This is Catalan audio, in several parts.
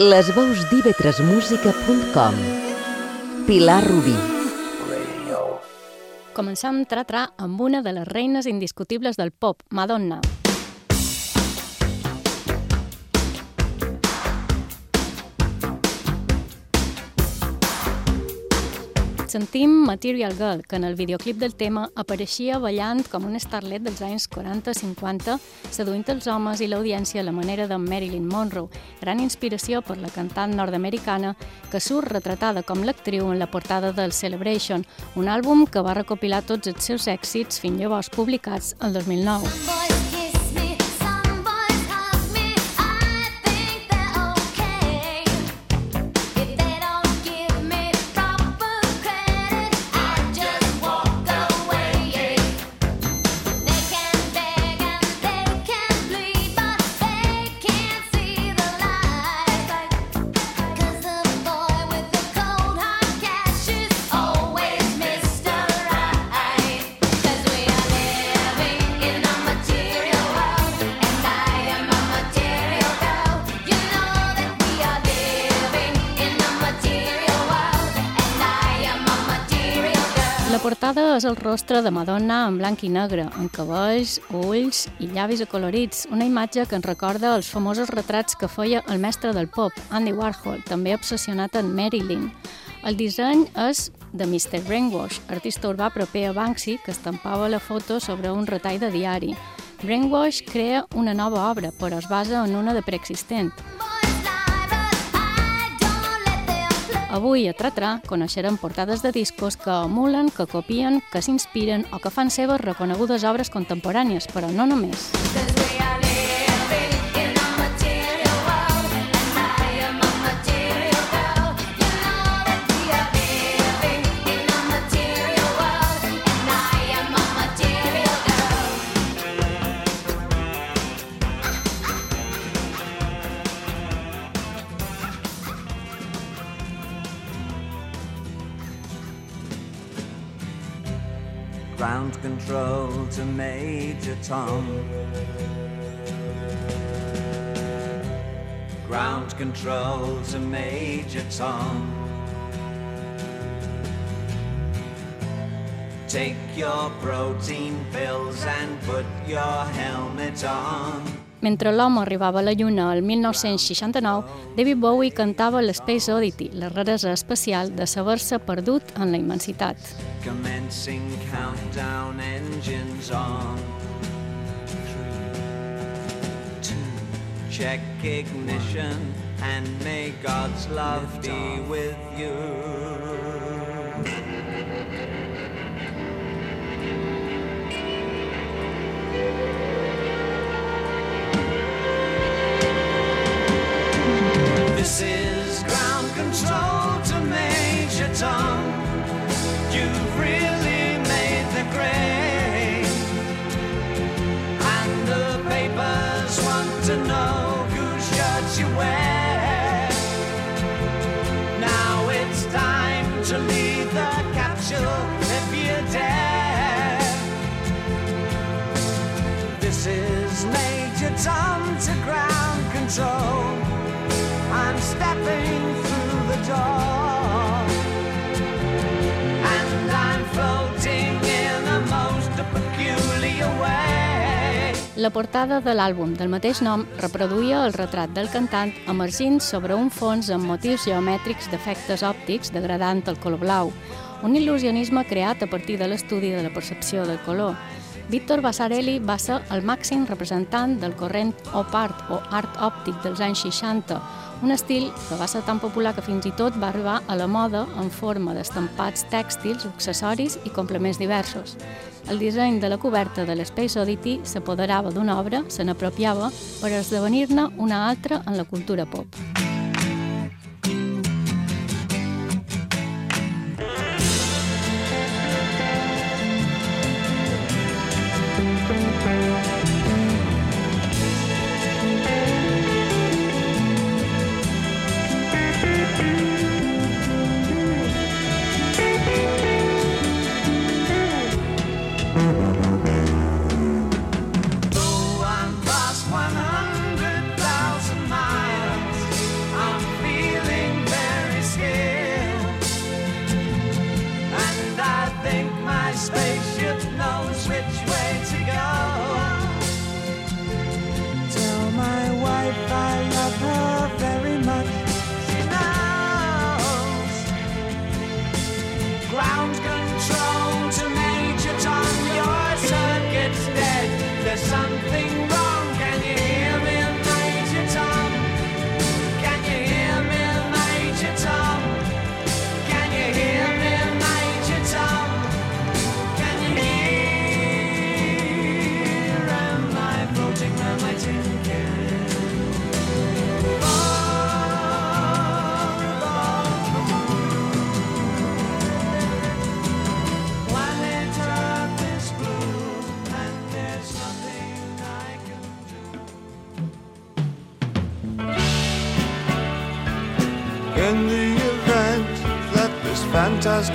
Les veus d'ivetresmusica.com Pilar Rubí Comencem tra-tra amb una de les reines indiscutibles del pop, Madonna. Sentim Material Girl, que en el videoclip del tema apareixia ballant com un starlet dels anys 40-50, seduint els homes i l'audiència a la manera de Marilyn Monroe, gran inspiració per la cantant nord-americana que surt retratada com l'actriu en la portada del Celebration, un àlbum que va recopilar tots els seus èxits fins llavors publicats el 2009. Portada és el rostre de Madonna en blanc i negre, amb cabells, ulls i llavis acolorits, una imatge que ens recorda els famosos retrats que feia el mestre del pop, Andy Warhol, també obsessionat en Marilyn. El disseny és de Mr. Brainwash, artista urbà proper a Banksy, que estampava la foto sobre un retall de diari. Brainwash crea una nova obra, però es basa en una de preexistent. Avui a Tratra coneixerem portades de discos que emulen, que copien, que s'inspiren o que fan seves reconegudes obres contemporànies, però no només. Tom. Ground control to Major Tom. Take your protein pills and put your helmet on. Mentre l'home arribava a la Lluna el 1969, David Bowie cantava l'Space Oddity, la raresa espacial de saber-se perdut en la immensitat. Commencing countdown engines on check ignition and may God's love be with you This is ground control to Major Tom. You've really I'm stepping through the door. And I'm floating in a most peculiar way. La portada de l'àlbum del mateix nom reproduïa el retrat del cantant emergint sobre un fons amb motius geomètrics d'efectes òptics degradant el color blau, un il·lusionisme creat a partir de l'estudi de la percepció del color. Víctor Basarelli va ser el màxim representant del corrent op art o art òptic dels anys 60, un estil que va ser tan popular que fins i tot va arribar a la moda en forma d'estampats tèxtils, accessoris i complements diversos. El disseny de la coberta de l'Space Oddity s'apoderava d'una obra, se n'apropiava per esdevenir-ne una altra en la cultura pop.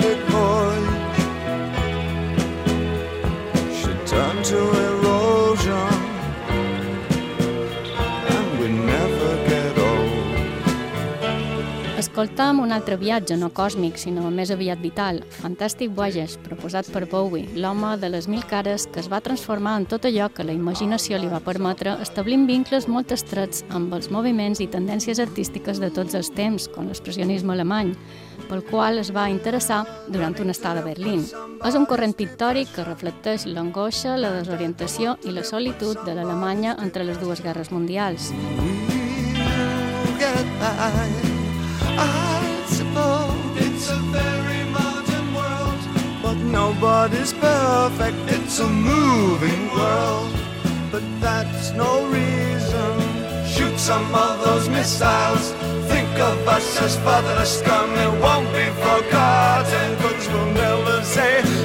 Fantastic voyage should turn to erosion Escoltam un altre viatge, no còsmic, sinó més aviat vital, Fantastic Voyages, proposat per Bowie, l'home de les mil cares que es va transformar en tot allò que la imaginació li va permetre, establint vincles molt estrets amb els moviments i tendències artístiques de tots els temps, com l'expressionisme alemany, pel qual es va interessar durant una estada a Berlín. És un corrent pictòric que reflecteix l'angoixa, la desorientació i la solitud de l'Alemanya entre les dues guerres mundials. Nobody's perfect, it's a moving world. But that's no reason. Shoot some of those missiles think of us as fatherless scum. It won't be forgotten, cause we'll never say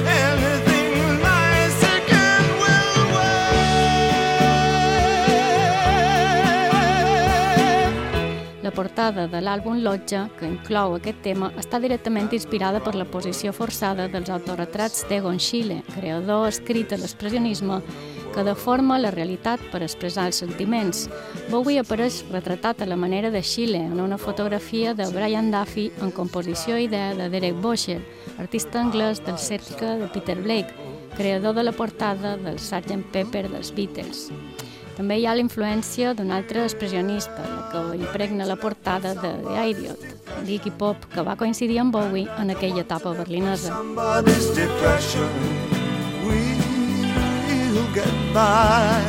portada de l'àlbum Lotja, que inclou aquest tema, està directament inspirada per la posició forçada dels autorretrats d'Egon Schiele, creador escrit de l'expressionisme que deforma la realitat per expressar els sentiments. Bowie apareix retratat a la manera de Xile en una fotografia de Brian Duffy en composició i idea de Derek Bosher, artista anglès del cercle de Peter Blake, creador de la portada del Sgt. Pepper dels Beatles. També hi ha la influència d'un altre expressionista, la que impregna la portada de The Idiot, l'Iggy Pop, que va coincidir amb Bowie en aquella etapa berlinesa. get by.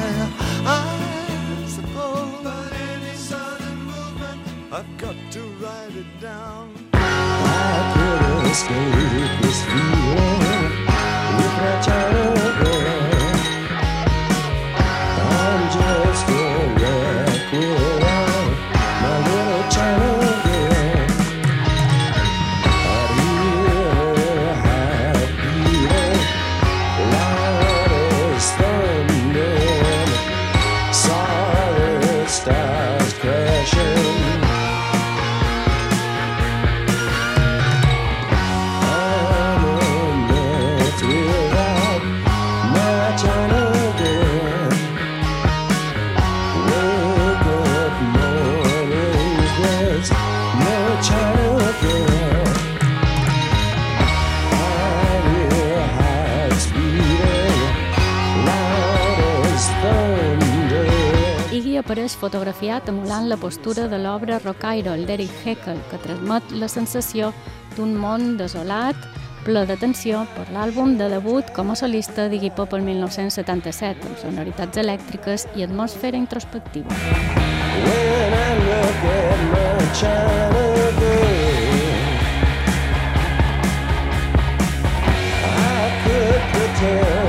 I suppose but any sudden movement, I've got to write it down. I could escape this feeling fotografiat emulant la postura de l'obra Rock'n'Roll d'Eric Heckel, que transmet la sensació d'un món desolat, ple d'atenció per l'àlbum de debut com a solista d'Iggy Pop el 1977, amb sonoritats elèctriques i atmosfera introspectiva. When I look at my China girl, I could pretend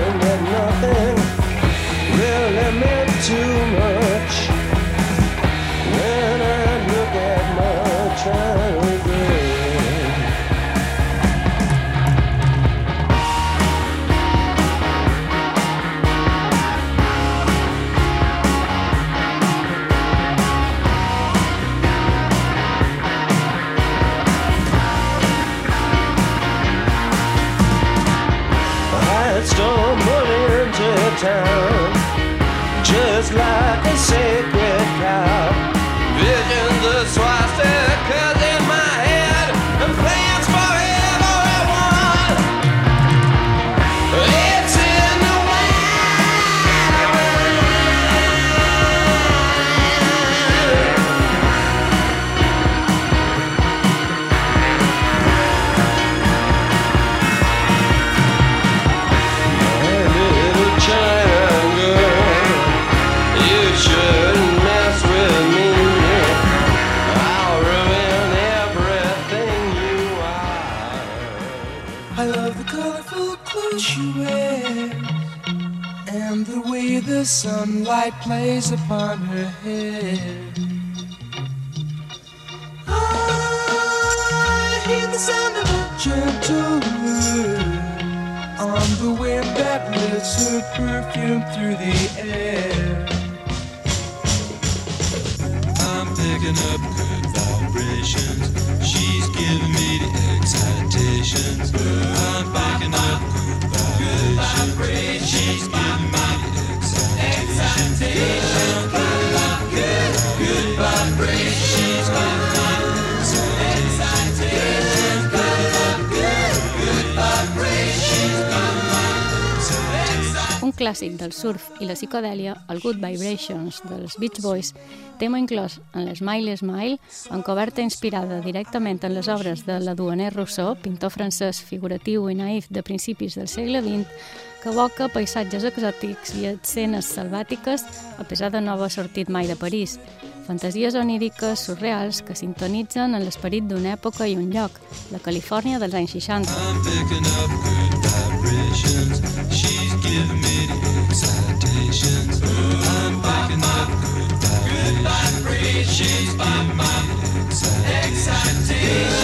clàssic del surf i la psicodèlia, el Good Vibrations dels Beach Boys, tema inclòs en l'Smile Smile, en coberta inspirada directament en les obres de l'Aduaner Rousseau, pintor francès figuratiu i naïf de principis del segle XX, que evoca paisatges exòtics i escenes salvàtiques a pesar de no haver sortit mai de París. Fantasies oníriques surreals que sintonitzen en l'esperit d'una època i un lloc, la Califòrnia dels anys 60. She's giving me the excitations. I'm picking up good vibrations. Good vibrations. She's giving me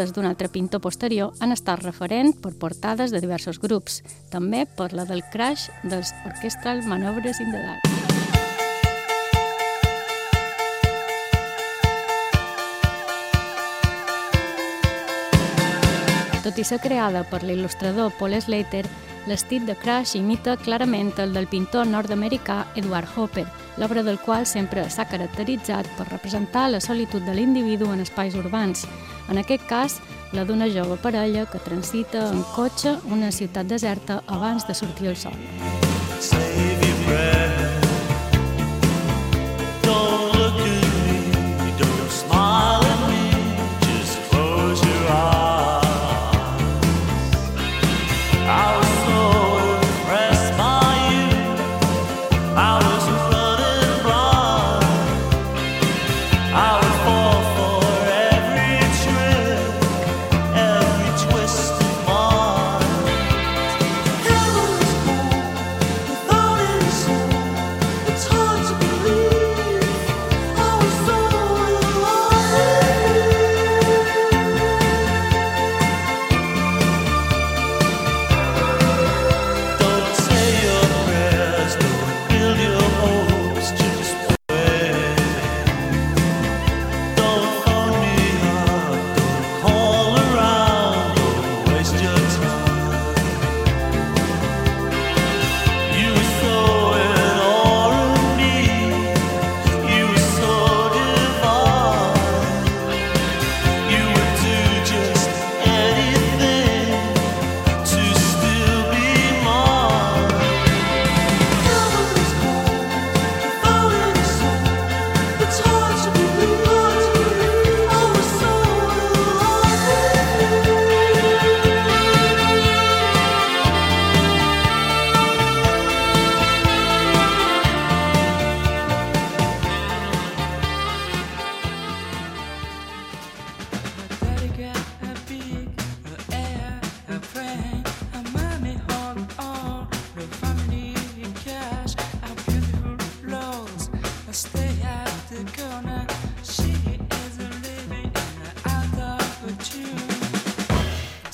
Vistes d'un altre pintor posterior han estat referent per portades de diversos grups, també per la del crash dels Orchestral Manovres in the Dark. Tot i ser creada per l'il·lustrador Paul Slater, l'estil de Crash imita clarament el del pintor nord-americà Edward Hopper, l'obra del qual sempre s'ha caracteritzat per representar la solitud de l'individu en espais urbans, en aquest cas, la d'una jove parella que transita en cotxe una ciutat deserta abans de sortir el sol. Save your breath.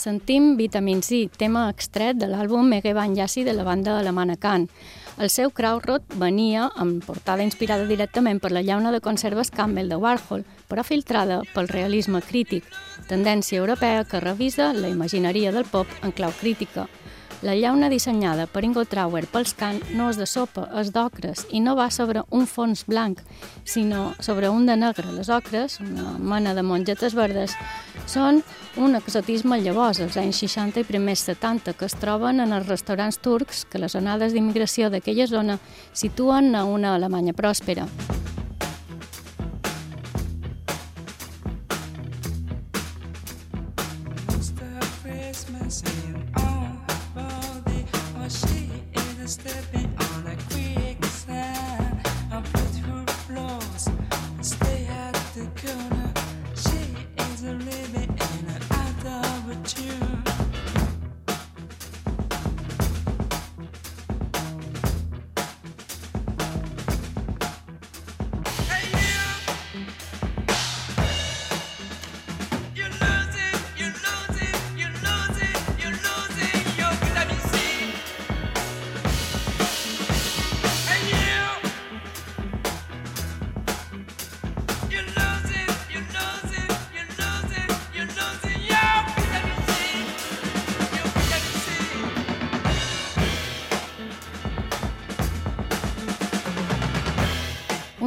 Sentim Vitamin C, tema extret de l'àlbum Mege Yassi de la banda alemana Can. El seu Krautrot venia amb portada inspirada directament per la llauna de conserves Campbell de Warhol, però filtrada pel realisme crític, tendència europea que revisa la imagineria del pop en clau crítica, la llauna dissenyada per Ingo Trauer pels Can no és de sopa, és d'ocres i no va sobre un fons blanc, sinó sobre un de negre. Les ocres, una mena de mongetes verdes, són un exotisme llavors, als anys 60 i primers 70, que es troben en els restaurants turcs que les onades d'immigració d'aquella zona situen a una Alemanya pròspera. step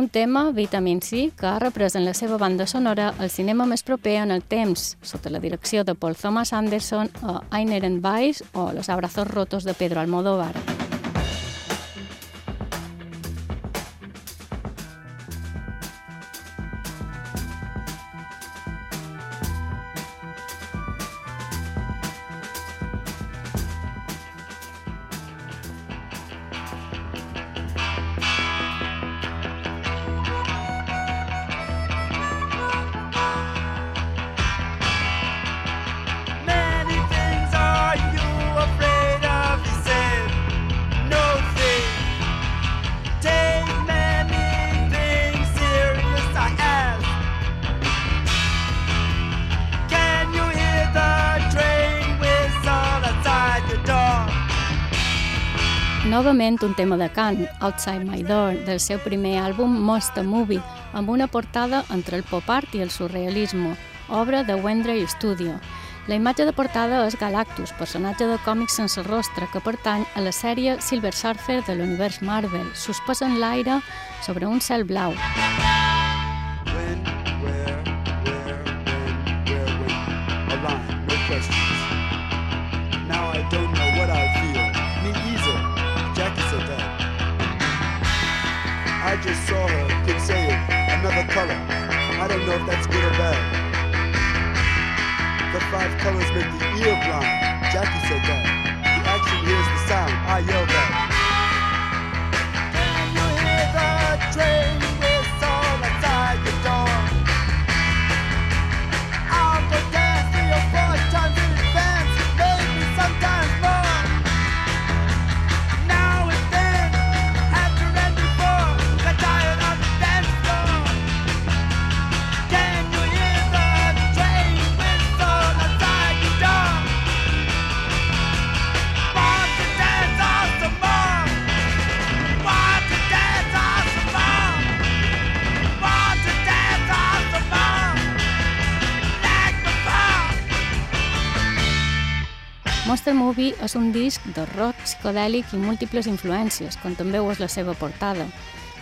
tema, Vitamin C, que ha reprès en la seva banda sonora el cinema més proper en el temps, sota la direcció de Paul Thomas Anderson a Einer Weiss o Los abrazos rotos de Pedro Almodóvar. Novament un tema de cant, Outside My Door, del seu primer àlbum Most a Movie, amb una portada entre el pop art i el surrealisme, obra de Wendray Studio. La imatge de portada és Galactus, personatge de còmics sense rostre que pertany a la sèrie Silver Surfer de l'univers Marvel, suspès en l'aire sobre un cel blau. Just saw her, could say it, another color. I don't know if that's good or bad. The five colors make the ear blind. Jackie said that. The action hears the sound. I yell that. Monster Movie és un disc de rock psicodèlic i múltiples influències, com també ho és la seva portada.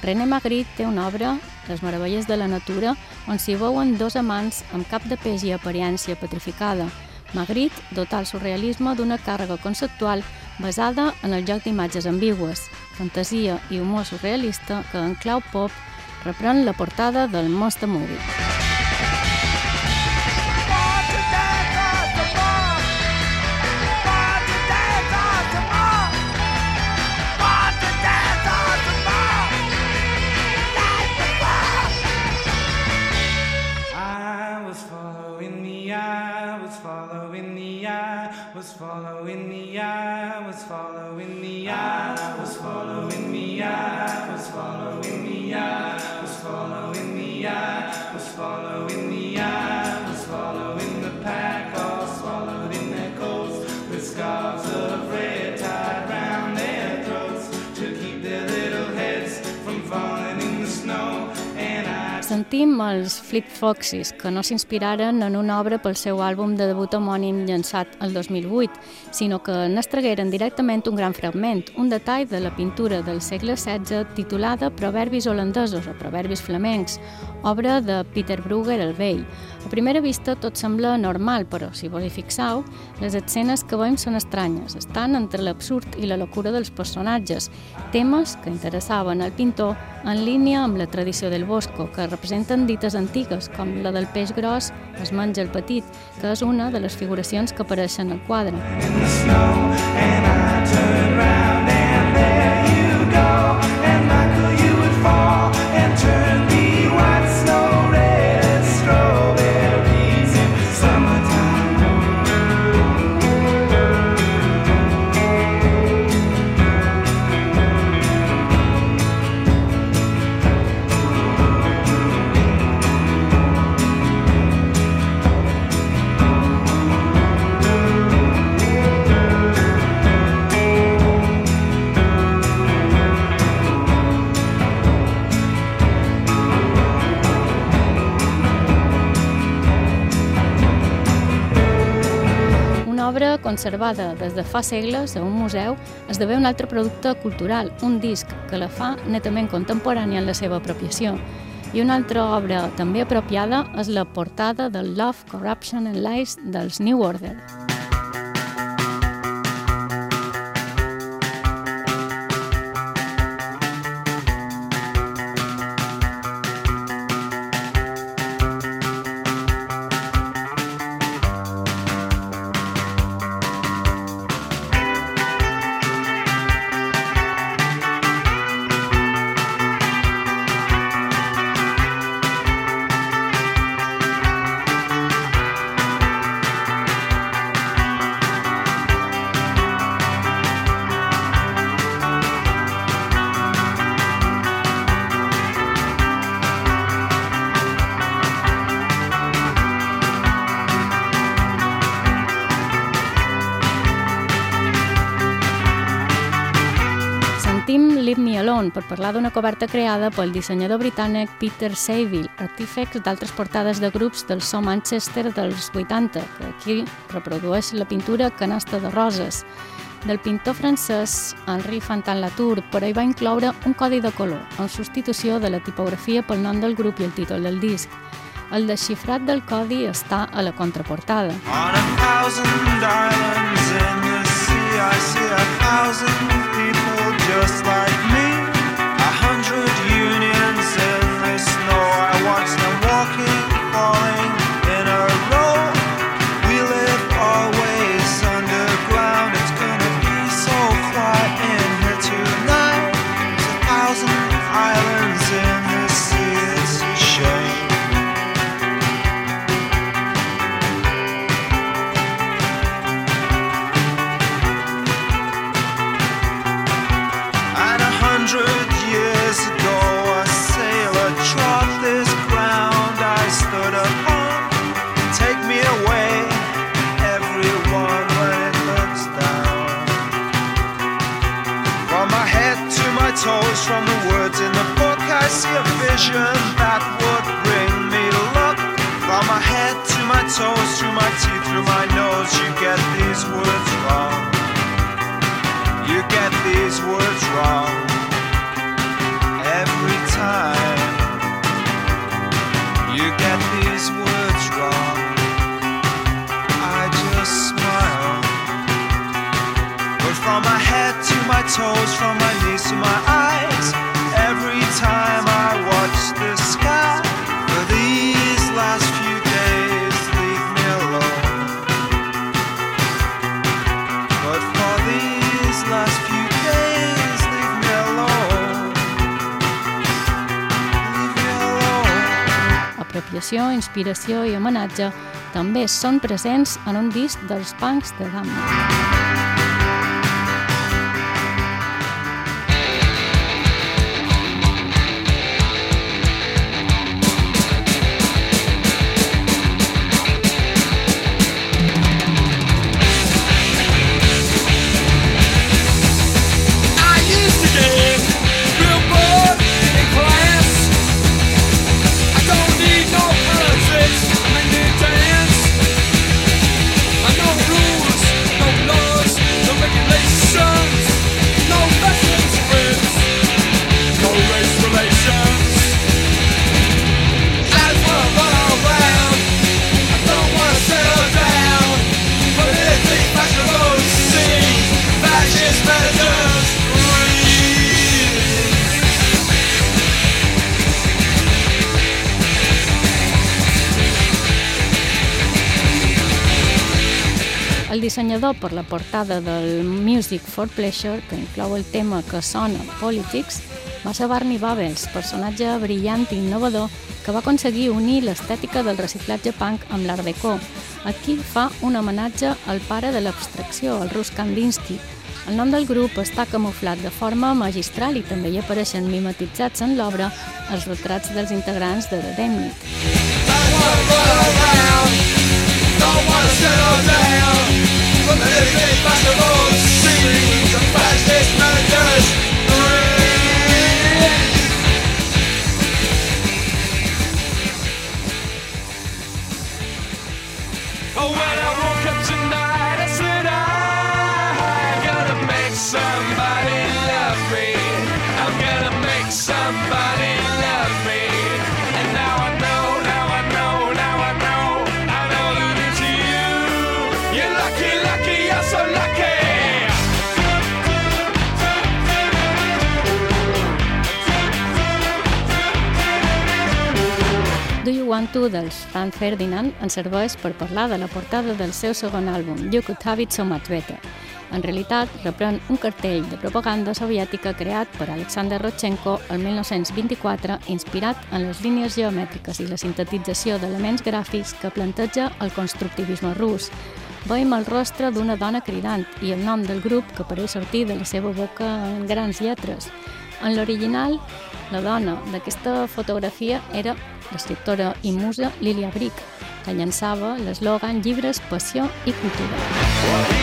René Magritte té una obra, Les meravelles de la natura, on s'hi veuen dos amants amb cap de peix i apariència petrificada. Magritte dota el surrealisme d'una càrrega conceptual basada en el joc d'imatges ambigües, fantasia i humor surrealista que en clau pop reprèn la portada del Monster Movie. Sentim els Fleet Foxes, que no s'inspiraren en una obra pel seu àlbum de debut homònim llançat el 2008, sinó que n'estregueren directament un gran fragment, un detall de la pintura del segle XVI titulada Proverbis holandesos o Proverbis flamencs, obra de Peter Brugger el Vell. A primera vista tot sembla normal, però si vos hi fixeu, les escenes que veiem són estranyes, estan entre l'absurd i la locura dels personatges, temes que interessaven al pintor en línia amb la tradició del Bosco, que representen dites antigues, com la del peix gros es menja el petit, que és una de les figuracions que apareixen al quadre. In the snow, and I turn conservada des de fa segles a un museu esdevé un altre producte cultural, un disc que la fa netament contemporània en la seva apropiació. I una altra obra també apropiada és la portada del Love, Corruption and Lies dels New Order. Alone per parlar d'una coberta creada pel dissenyador britànic Peter Saville, artífex d'altres portades de grups del So Manchester dels 80, que aquí reprodueix la pintura Canasta de Roses. Del pintor francès Henri Fantin Latour, però hi va incloure un codi de color, en substitució de la tipografia pel nom del grup i el títol del disc. El desxifrat del codi està a la contraportada. On a thousand islands in the sea I see a thousand people just like me inspiració i homenatge també són presents en un disc dels punks de Gamma. Dissenyador per la portada del Music for Pleasure, que inclou el tema que sona Politics, va ser Barney Bubbles, personatge brillant i innovador que va aconseguir unir l'estètica del reciclatge punk amb l'art déco. Aquí fa un homenatge al pare de l'abstracció, el Rus Kandinsky. El nom del grup està camuflat de forma magistral i també hi apareixen mimetitzats en l'obra els retrats dels integrants de The Demnic. Don't wanna settle down From the living Want To dels Franz Ferdinand ens serveix per parlar de la portada del seu segon àlbum, You Could Have It So Much Better. En realitat, reprèn un cartell de propaganda soviètica creat per Alexander Rodchenko el 1924, inspirat en les línies geomètriques i la sintetització d'elements gràfics que planteja el constructivisme rus. Veiem el rostre d'una dona cridant i el nom del grup que apareix sortir de la seva boca en grans lletres. En l'original, la dona d'aquesta fotografia era l'escriptora i musa Lilia Brick, que llançava l'eslògan Llibres, Passió i Cultura. Well,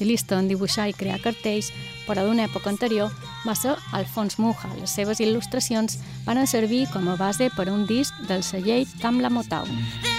especialista en dibuixar i crear cartells, però d'una època anterior, va ser Alfons Muja. Les seves il·lustracions van servir com a base per a un disc del celler Tamla Motown.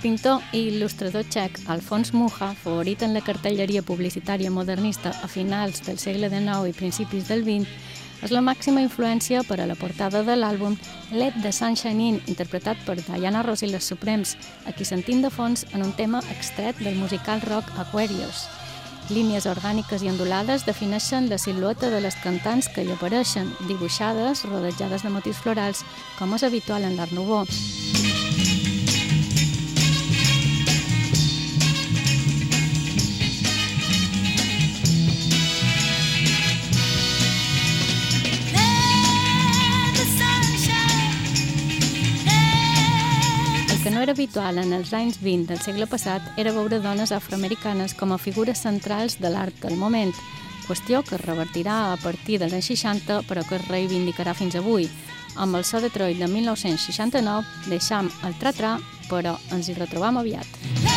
Pintor i il·lustrador txec Alfons Muja, favorit en la cartelleria publicitària modernista a finals del segle XIX i principis del XX, És la màxima influència per a la portada de l'àlbum Let the Sunshine In, interpretat per Diana Ross i les Suprems, a qui sentim de fons en un tema extret del musical rock Aquarius. Línies orgàniques i ondulades defineixen la silueta de les cantants que hi apareixen, dibuixades, rodejades de motius florals, com és habitual en l'Art Nouveau. Era habitual en els anys 20 del segle passat era veure dones afroamericanes com a figures centrals de l'art del moment, qüestió que es revertirà a partir dels anys 60 però que es reivindicarà fins avui. Amb el so Detroit de 1969 deixam el tra-tra, però ens hi retrobam aviat.